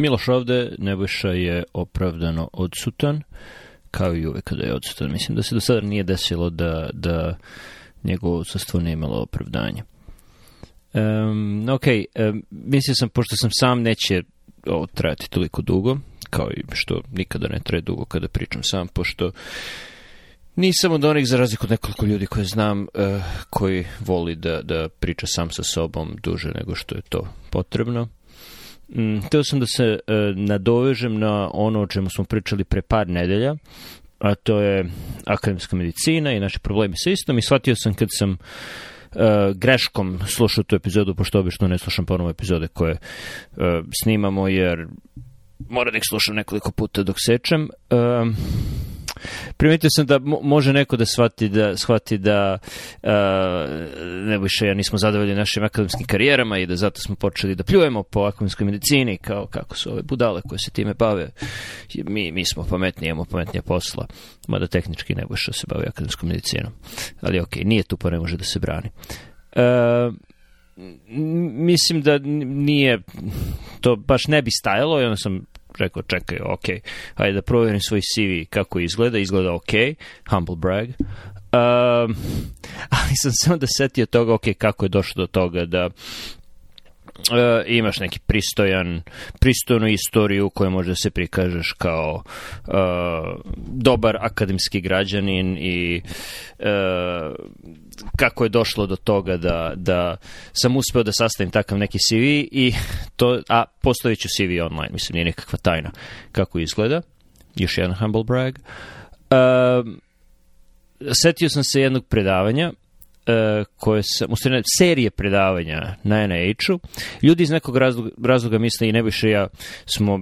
Miloš ovde, Nebojša je opravdano odsutan, kao i uvek kada je odsutan. Mislim da se do sada nije desilo da, da njegovo odsustvo nije imalo opravdanje. Um, ok, um, mislio sam, pošto sam sam, neće ovo trajati toliko dugo, kao i što nikada ne traje dugo kada pričam sam, pošto nisam od onih, za razliku od nekoliko ljudi koje znam, uh, koji voli da, da priča sam sa sobom duže nego što je to potrebno. Mm, Htio sam da se e, nadovežem na ono o čemu smo pričali pre par nedelja, a to je akademska medicina i naši problemi sa istom i shvatio sam kad sam e, greškom slušao tu epizodu, pošto obično ne slušam ponovno epizode koje e, snimamo, jer moram da ih slušam nekoliko puta dok sečem. E, Primetio sam da može neko da shvati da, shvati da uh, Nebojša ja nismo zadovoljni našim akademskim karijerama i da zato smo počeli da pljujemo po akademskoj medicini kao kako su ove budale koje se time bave. Mi, mi smo pametniji, imamo pametnija posla. Mada tehnički Nebojša da se bavi akademskom medicinom. Ali okej, nije tu pa ne može da se brani. Uh, mislim da nije to baš ne bi stajalo i onda sam rekao, čekaj, ok, hajde da proverim svoj CV kako izgleda, izgleda ok, humble brag, um, ali sam se onda setio toga, ok, kako je došlo do toga da e, imaš neki pristojan, pristojnu istoriju koju možeš da se prikažeš kao uh, dobar akademski građanin i uh, kako je došlo do toga da, da sam uspeo da sastavim takav neki CV i to, a postavit ću CV online, mislim nije nekakva tajna kako izgleda, još jedan humble brag. E, setio sam se jednog predavanja E, koje se ustavljene, serije predavanja na NIH-u. Ljudi iz nekog razloga, razloga misle i Nebojša ja smo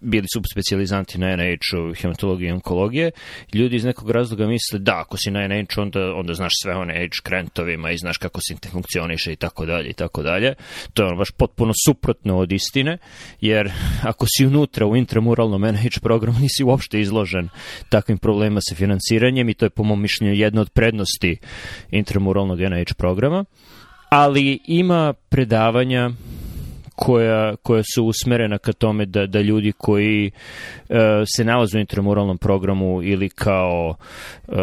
bili subspecializanti na NH-u hematologije i onkologije, ljudi iz nekog razloga misle da, ako si na NH-u, onda, onda znaš sve o NH krentovima i znaš kako sinte funkcioniše i tako dalje i tako dalje. To je ono baš potpuno suprotno od istine, jer ako si unutra u intramuralnom NH programu, nisi uopšte izložen takvim problema sa financiranjem i to je po mom mišljenju jedna od prednosti intramuralnog NH programa, ali ima predavanja koja, koja su usmerena ka tome da, da ljudi koji uh, se nalaze u intramuralnom programu ili kao uh,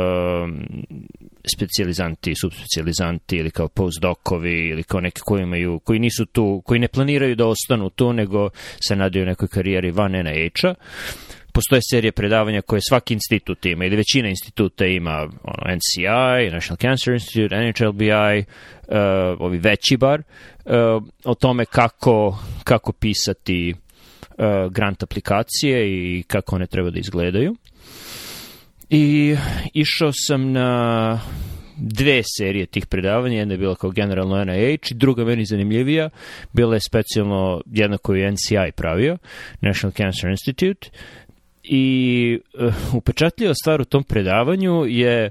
specijalizanti, subspecijalizanti ili kao postdokovi ili kao neki koji imaju, koji nisu tu, koji ne planiraju da ostanu tu, nego se nadaju nekoj karijeri van NIH-a, postoje serije predavanja koje svaki institut ima ili većina instituta ima ono, NCI, National Cancer Institute, NHLBI, uh, ovi veći bar, uh, o tome kako, kako pisati uh, grant aplikacije i kako one treba da izgledaju. I išao sam na dve serije tih predavanja, jedna je bila kao generalno NIH, druga meni zanimljivija, bila je specijalno jedna koju je NCI pravio, National Cancer Institute, i uh, eh, upečatljiva stvar u tom predavanju je,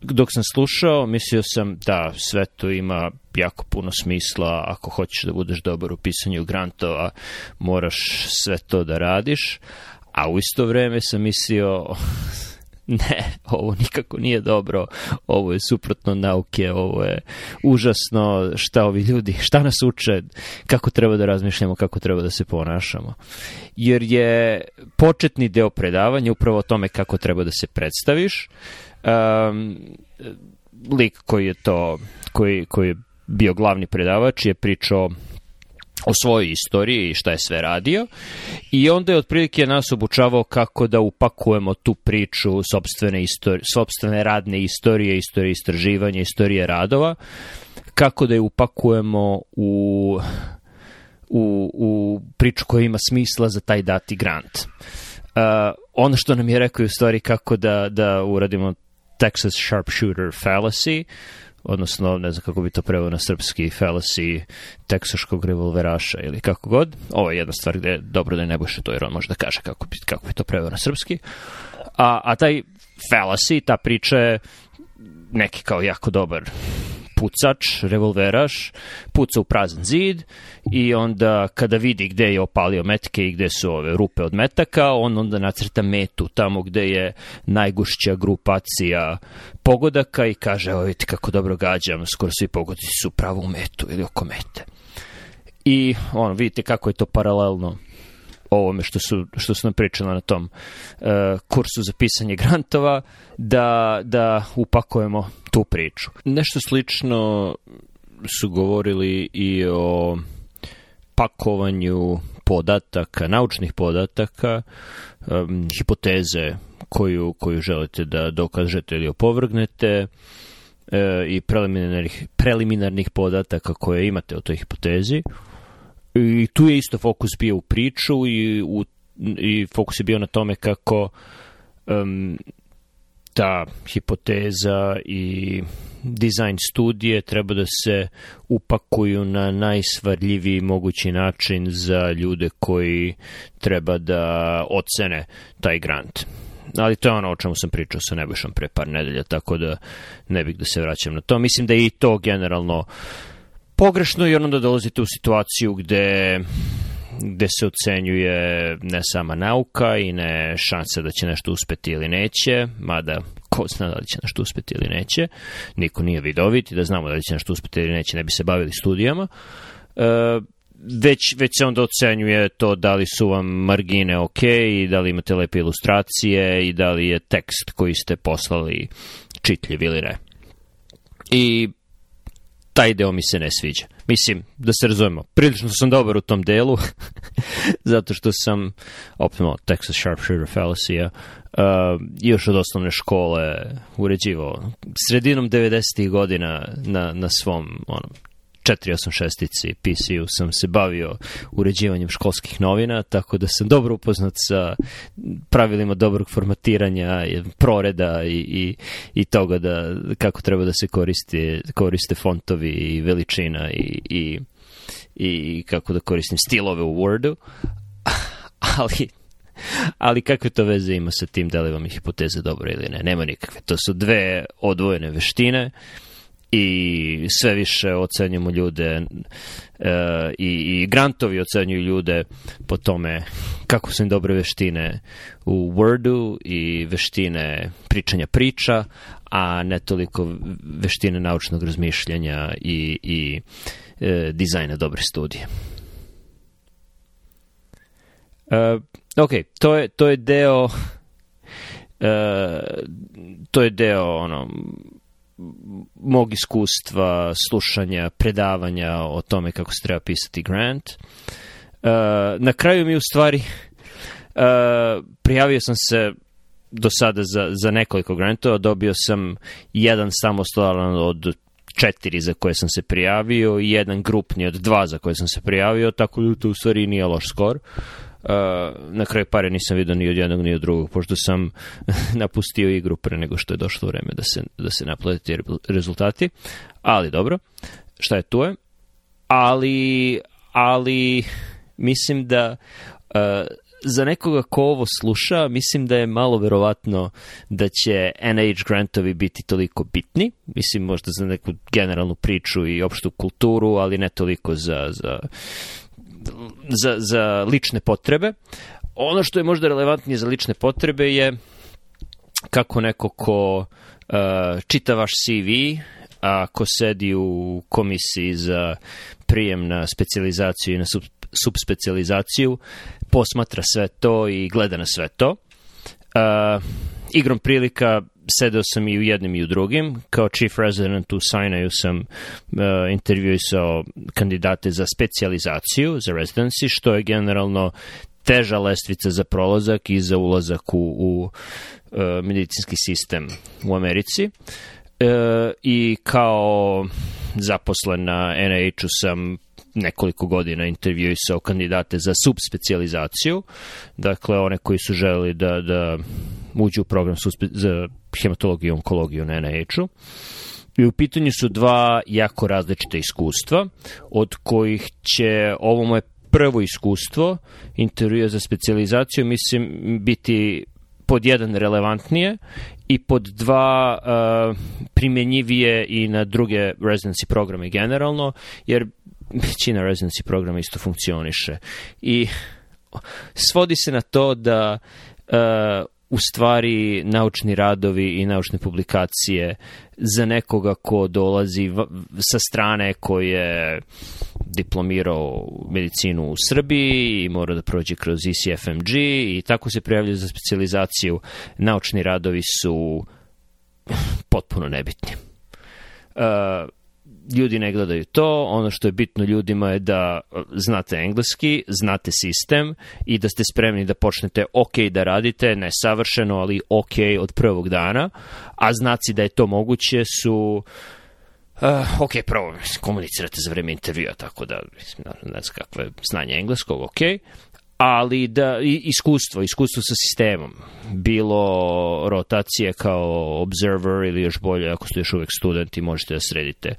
dok sam slušao, mislio sam da sve to ima jako puno smisla, ako hoćeš da budeš dobar u pisanju grantova, moraš sve to da radiš, a u isto vreme sam mislio ne, ovo nikako nije dobro, ovo je suprotno nauke, ovo je užasno, šta ovi ljudi, šta nas uče, kako treba da razmišljamo, kako treba da se ponašamo. Jer je početni deo predavanja upravo o tome kako treba da se predstaviš, um, lik koji je to, koji, koji je bio glavni predavač je pričao o svojoj istoriji i šta je sve radio i onda je otprilike nas obučavao kako da upakujemo tu priču sobstvene, istorije, sobstvene radne istorije, istorije istraživanja, istorije radova, kako da je upakujemo u, u, u priču koja ima smisla za taj dati grant. Uh, ono što nam je rekao je u stvari kako da, da uradimo Texas Sharpshooter Fallacy, uh, odnosno ne znam kako bi to preveo na srpski fallacy teksaškog revolveraša ili kako god. Ovo je jedna stvar gde je dobro da je Nebojša to jer on može da kaže kako bi, kako bi to preveo na srpski. A, a taj fallacy, ta priča je neki kao jako dobar pucač, revolveraš, puca u prazan zid i onda kada vidi gde je opalio metke i gde su ove rupe od metaka, on onda nacrta metu tamo gde je najgušća grupacija pogodaka i kaže, evo vidite kako dobro gađam, skoro svi pogodici su pravo u metu ili oko mete. I ono, vidite kako je to paralelno ovome što su, što su nam pričali na tom uh, kursu za pisanje grantova, da, da upakujemo tu priču. Nešto slično su govorili i o pakovanju podataka, naučnih podataka, um, hipoteze koju, koju želite da dokažete ili opovrgnete e, i preliminarnih, preliminarnih podataka koje imate o toj hipotezi i tu je isto fokus bio u priču i, u, i fokus je bio na tome kako um, ta hipoteza i dizajn studije treba da se upakuju na najsvarljiviji mogući način za ljude koji treba da ocene taj grant. Ali to je ono o čemu sam pričao sa Nebojšom pre par nedelja, tako da ne bih da se vraćam na to. Mislim da je i to generalno uh, pogrešno i onda dolazite u situaciju gde gde se ocenjuje ne sama nauka i ne šanse da će nešto uspeti ili neće, mada ko zna da li će nešto uspeti ili neće, niko nije vidovit i da znamo da li će nešto uspeti ili neće, ne bi se bavili studijama, e, već, već se onda ocenjuje to da li su vam margine ok i da li imate lepe ilustracije i da li je tekst koji ste poslali čitljiv ili ne. I taj deo mi se ne sviđa. Mislim, da se razumemo, prilično sam dobar u tom delu, zato što sam, opet malo, Texas Sharpshooter Fallacy, uh, još od osnovne škole uređivao sredinom 90. godina na, na svom onom 486-ici PC-u sam se bavio uređivanjem školskih novina, tako da sam dobro upoznat sa pravilima dobrog formatiranja, proreda i, i, i toga da kako treba da se koriste, koriste fontovi i veličina i, i, i kako da koristim stilove u Wordu, ali ali kakve to veze ima sa tim da li vam je hipoteza dobra ili ne, nema nikakve. To su dve odvojene veštine uh, i sve više ocenjamo ljude e, i, i grantovi ocenjuju ljude po tome kako su im dobre veštine u Wordu i veštine pričanja priča, a ne toliko veštine naučnog razmišljanja i, i e, dizajna dobre studije. E, ok, to je, to je deo... E, to je deo ono mog iskustva slušanja, predavanja o tome kako se treba pisati grant. Uh, na kraju mi u stvari uh, prijavio sam se do sada za, za nekoliko grantova, dobio sam jedan samostalan od četiri za koje sam se prijavio i jedan grupni od dva za koje sam se prijavio, tako da to u stvari nije loš skor. Uh, na kraju pare nisam vidio ni od jednog ni od drugog, pošto sam napustio igru pre nego što je došlo vreme da se, da se naplate ti rezultati. Ali dobro, šta je tu je. Ali, ali mislim da uh, za nekoga ko ovo sluša, mislim da je malo verovatno da će NH grantovi biti toliko bitni, mislim možda za neku generalnu priču i opštu kulturu, ali ne toliko za, za za, za lične potrebe. Ono što je možda relevantnije za lične potrebe je kako neko ko uh, čita vaš CV, a ko sedi u komisiji za prijem na specializaciju i na sub, subspecializaciju, posmatra sve to i gleda na sve to. Uh, igrom prilika sedeo sam i u jednim i u drugim. Kao chief resident u Sinaju sam uh, intervjuisao kandidate za specijalizaciju, za residency, što je generalno teža lestvica za prolazak i za ulazak u, u uh, medicinski sistem u Americi. Uh, I kao zaposlen na NIH-u sam nekoliko godina intervjuisao kandidate za subspecializaciju, dakle one koji su želeli da, da uđu u program suspe, za hematologiju i onkologiju na NIH-u. I u pitanju su dva jako različita iskustva, od kojih će ovo moje prvo iskustvo, intervjua za specializaciju, mislim, biti pod jedan relevantnije i pod dva uh, primjenjivije i na druge residency programe generalno, jer većina residency programa isto funkcioniše. I svodi se na to da uh, u stvari naučni radovi i naučne publikacije za nekoga ko dolazi sa strane koji je diplomirao medicinu u Srbiji i mora da prođe kroz ICFMG e i tako se prijavljuje za specializaciju. Naučni radovi su potpuno nebitni. Uh, ljudi ne gledaju to, ono što je bitno ljudima je da e, znate engleski, znate sistem i da ste spremni da počnete ok da radite, ne savršeno, ali ok od prvog dana, a znaci da je to moguće su... Uh, ok, prvo komunicirate za vreme intervjua, tako da mislim, ne znam kakve znanje engleskog, ok, ali da iskustvo, iskustvo sa sistemom, bilo rotacije kao observer ili još bolje ako ste još uvek studenti možete da sredite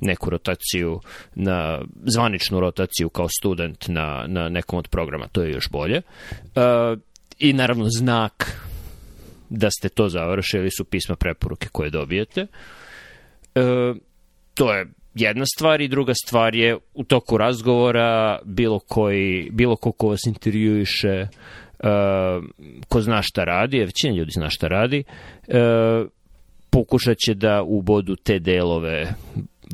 neku rotaciju na zvaničnu rotaciju kao student na, na nekom od programa, to je još bolje. Uh, I naravno znak da ste to završili su pisma preporuke koje dobijete. Uh, to je jedna stvar i druga stvar je u toku razgovora bilo koji, bilo ko ko vas intervjuiše uh, ko zna šta radi, jer većina ljudi zna šta radi, uh, pokušat će da ubodu te delove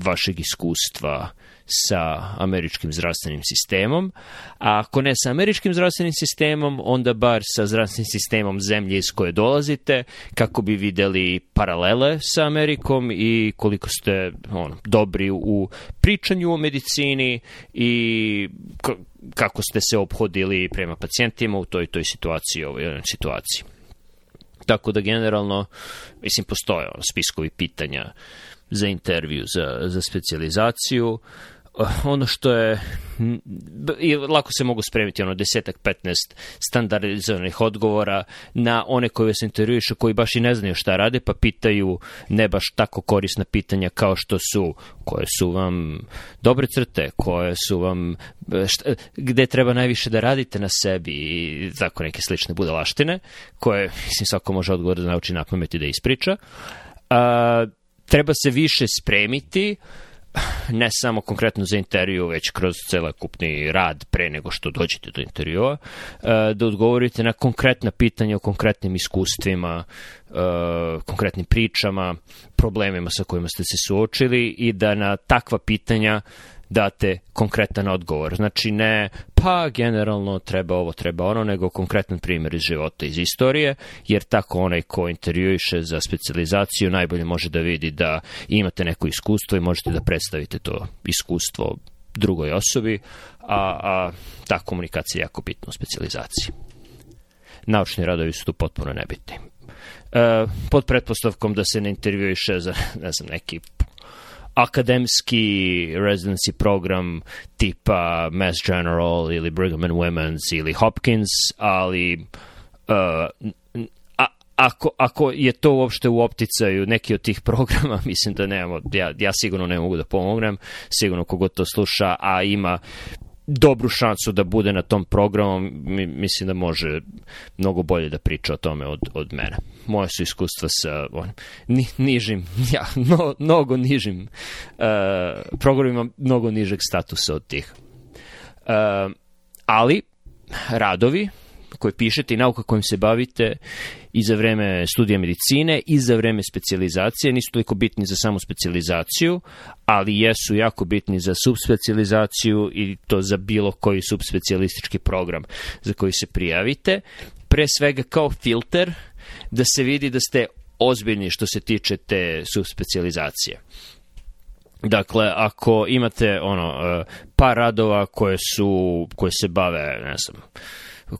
vašeg iskustva sa američkim zdravstvenim sistemom, a ako ne sa američkim zdravstvenim sistemom, onda bar sa zdravstvenim sistemom zemlje iz koje dolazite, kako bi videli paralele sa Amerikom i koliko ste ono, dobri u pričanju o medicini i kako ste se obhodili prema pacijentima u toj toj situaciji, ovoj eh, situaciji. Tako da generalno, mislim, postoje ono, spiskovi pitanja za intervju, za, za specializaciju. Uh, ono što je i lako se mogu spremiti ono desetak, 15 standardizovanih odgovora na one koje se intervjuišu koji baš i ne znaju šta rade pa pitaju ne baš tako korisna pitanja kao što su koje su vam dobre crte, koje su vam e, šta, gde treba najviše da radite na sebi i tako neke slične budalaštine koje mislim svako može odgovor da nauči napamet i da ispriča. A, treba se više spremiti uh, ne samo konkretno za intervju, već kroz celokupni rad pre nego što dođete do intervjua, e, da odgovorite na konkretna pitanja o konkretnim iskustvima, e, konkretnim pričama, problemima sa kojima ste se suočili i da na takva pitanja date konkretan odgovor. Znači ne, pa generalno treba ovo, treba ono, nego konkretan primjer iz života, iz istorije, jer tako onaj ko intervjuiše za specializaciju najbolje može da vidi da imate neko iskustvo i možete da predstavite to iskustvo drugoj osobi, a, a ta komunikacija je jako bitna u specializaciji. Naučni radovi su tu potpuno nebitni. E, pod pretpostavkom da se ne intervjuiše za ne znam, neki akademski residency program tipa Mass General ili Brigham and Women's ili Hopkins, ali uh, ako, ako je to uopšte u opticaju neki od tih programa, mislim da nemamo, ja, ja sigurno ne mogu da pomognem, sigurno kogod to sluša, a ima dobru šansu da bude na tom programu, mislim da može mnogo bolje da priča o tome od, od mene. Moje su iskustva sa on, ni, nižim, ja, no, mnogo nižim uh, programima, mnogo nižeg statusa od tih. Uh, ali, radovi, koje pišete i nauka kojim se bavite i za vreme studija medicine i za vreme specializacije nisu toliko bitni za samu specializaciju, ali jesu jako bitni za subspecializaciju i to za bilo koji subspecialistički program za koji se prijavite. Pre svega kao filter da se vidi da ste ozbiljni što se tiče te subspecializacije. Dakle, ako imate ono eh, par radova koje su koje se bave, ne znam,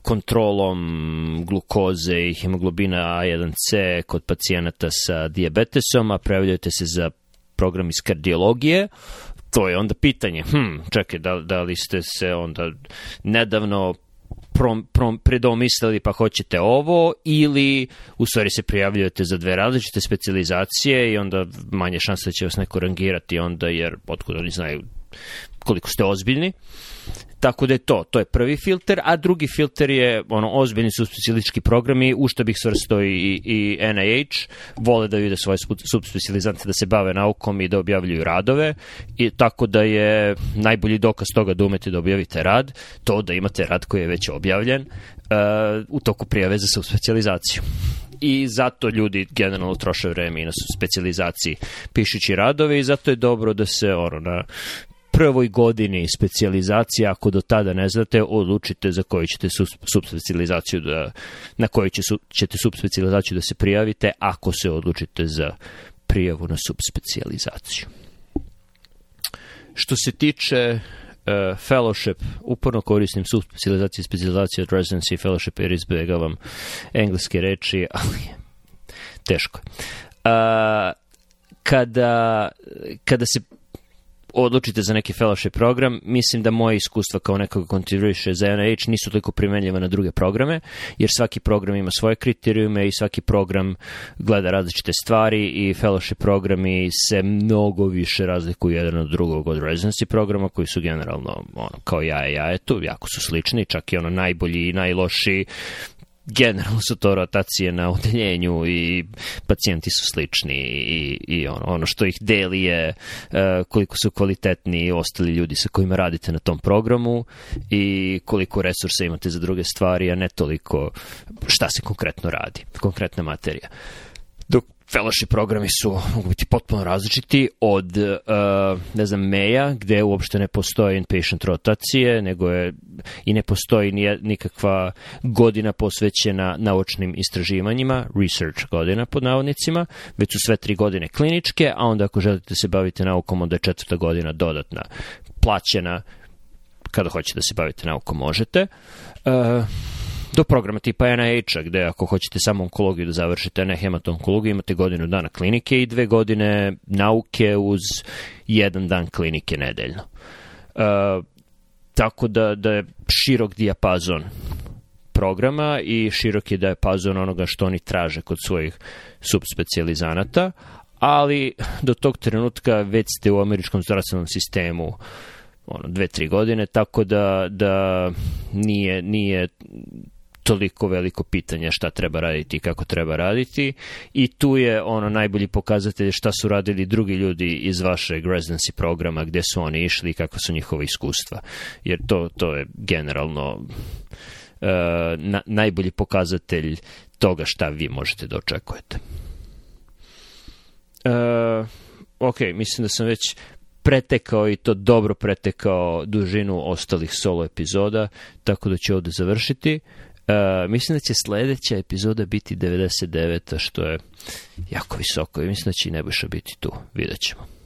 kontrolom glukoze i hemoglobina A1C kod pacijenata sa diabetesom, a prijavljujete se za program iz kardiologije, to je onda pitanje, hm, čekaj, da, da li ste se onda nedavno prom, prom, predomislili pa hoćete ovo ili u stvari se prijavljujete za dve različite specializacije i onda manje šanse da će vas neko rangirati onda jer otkud oni znaju koliko ste ozbiljni. Uh, Tako da je to, to je prvi filter, a drugi filter je ono ozbiljni subspecijalistički programi, u što bih svrstao i, i NIH, vole da vide svoje subspecializante da se bave naukom i da objavljuju radove, i tako da je najbolji dokaz toga da umete da objavite rad, to da imate rad koji je već objavljen uh, u toku prijave za subspecializaciju i zato ljudi generalno troše vreme i na specializaciji pišući radove i zato je dobro da se ono na prvoj godini specijalizacije, ako do tada ne znate, odlučite za koju ćete subspecijalizaciju da, na koju će, ćete subspecijalizaciju da se prijavite, ako se odlučite za prijavu na subspecijalizaciju. Što se tiče uh, fellowship, uporno koristim subspecializaciju, specializaciju od residency i fellowship jer izbjegavam engleske reči, ali teško. Uh, kada, kada se odlučite za neki fellowship program, mislim da moje iskustva kao nekog kontinuiše za NIH nisu toliko primenljiva na druge programe, jer svaki program ima svoje kriterijume i svaki program gleda različite stvari i fellowship programi se mnogo više razlikuju jedan od drugog od residency programa koji su generalno ono, kao jaje jaje tu, jako su slični, čak i ono najbolji i najloši generalno su to rotacije na odeljenju i pacijenti su slični i, i ono, ono što ih deli je e, koliko su kvalitetni ostali ljudi sa kojima radite na tom programu i koliko resursa imate za druge stvari, a ne toliko šta se konkretno radi, konkretna materija fellowship programi su mogu biti potpuno različiti od, uh, ne znam, meja, gde uopšte ne postoje inpatient rotacije, nego je i ne postoji nije, nikakva godina posvećena naučnim istraživanjima, research godina pod navodnicima, već su sve tri godine kliničke, a onda ako želite se baviti naukom, onda je četvrta godina dodatna, plaćena, kada hoćete da se bavite naukom možete. Uh, do programa tipa NIH-a, gde ako hoćete samo onkologiju da završite, ne hematonkologiju, imate godinu dana klinike i dve godine nauke uz jedan dan klinike nedeljno. Uh, tako da, da je širok dijapazon programa i širok je dijapazon onoga što oni traže kod svojih subspecializanata, ali do tog trenutka već ste u američkom zdravstvenom sistemu ono, dve, tri godine, tako da, da nije, nije toliko veliko pitanje šta treba raditi i kako treba raditi i tu je ono najbolji pokazatelj šta su radili drugi ljudi iz vašeg residency programa, gde su oni išli i kako su njihova iskustva. Jer to, to je generalno uh, na, najbolji pokazatelj toga šta vi možete da očekujete. Uh, ok, mislim da sam već pretekao i to dobro pretekao dužinu ostalih solo epizoda, tako da ću ovde završiti. Uh, mislim da će sledeća epizoda biti 99. što je jako visoko i mislim da će i Nebojša biti tu. Vidjet ćemo.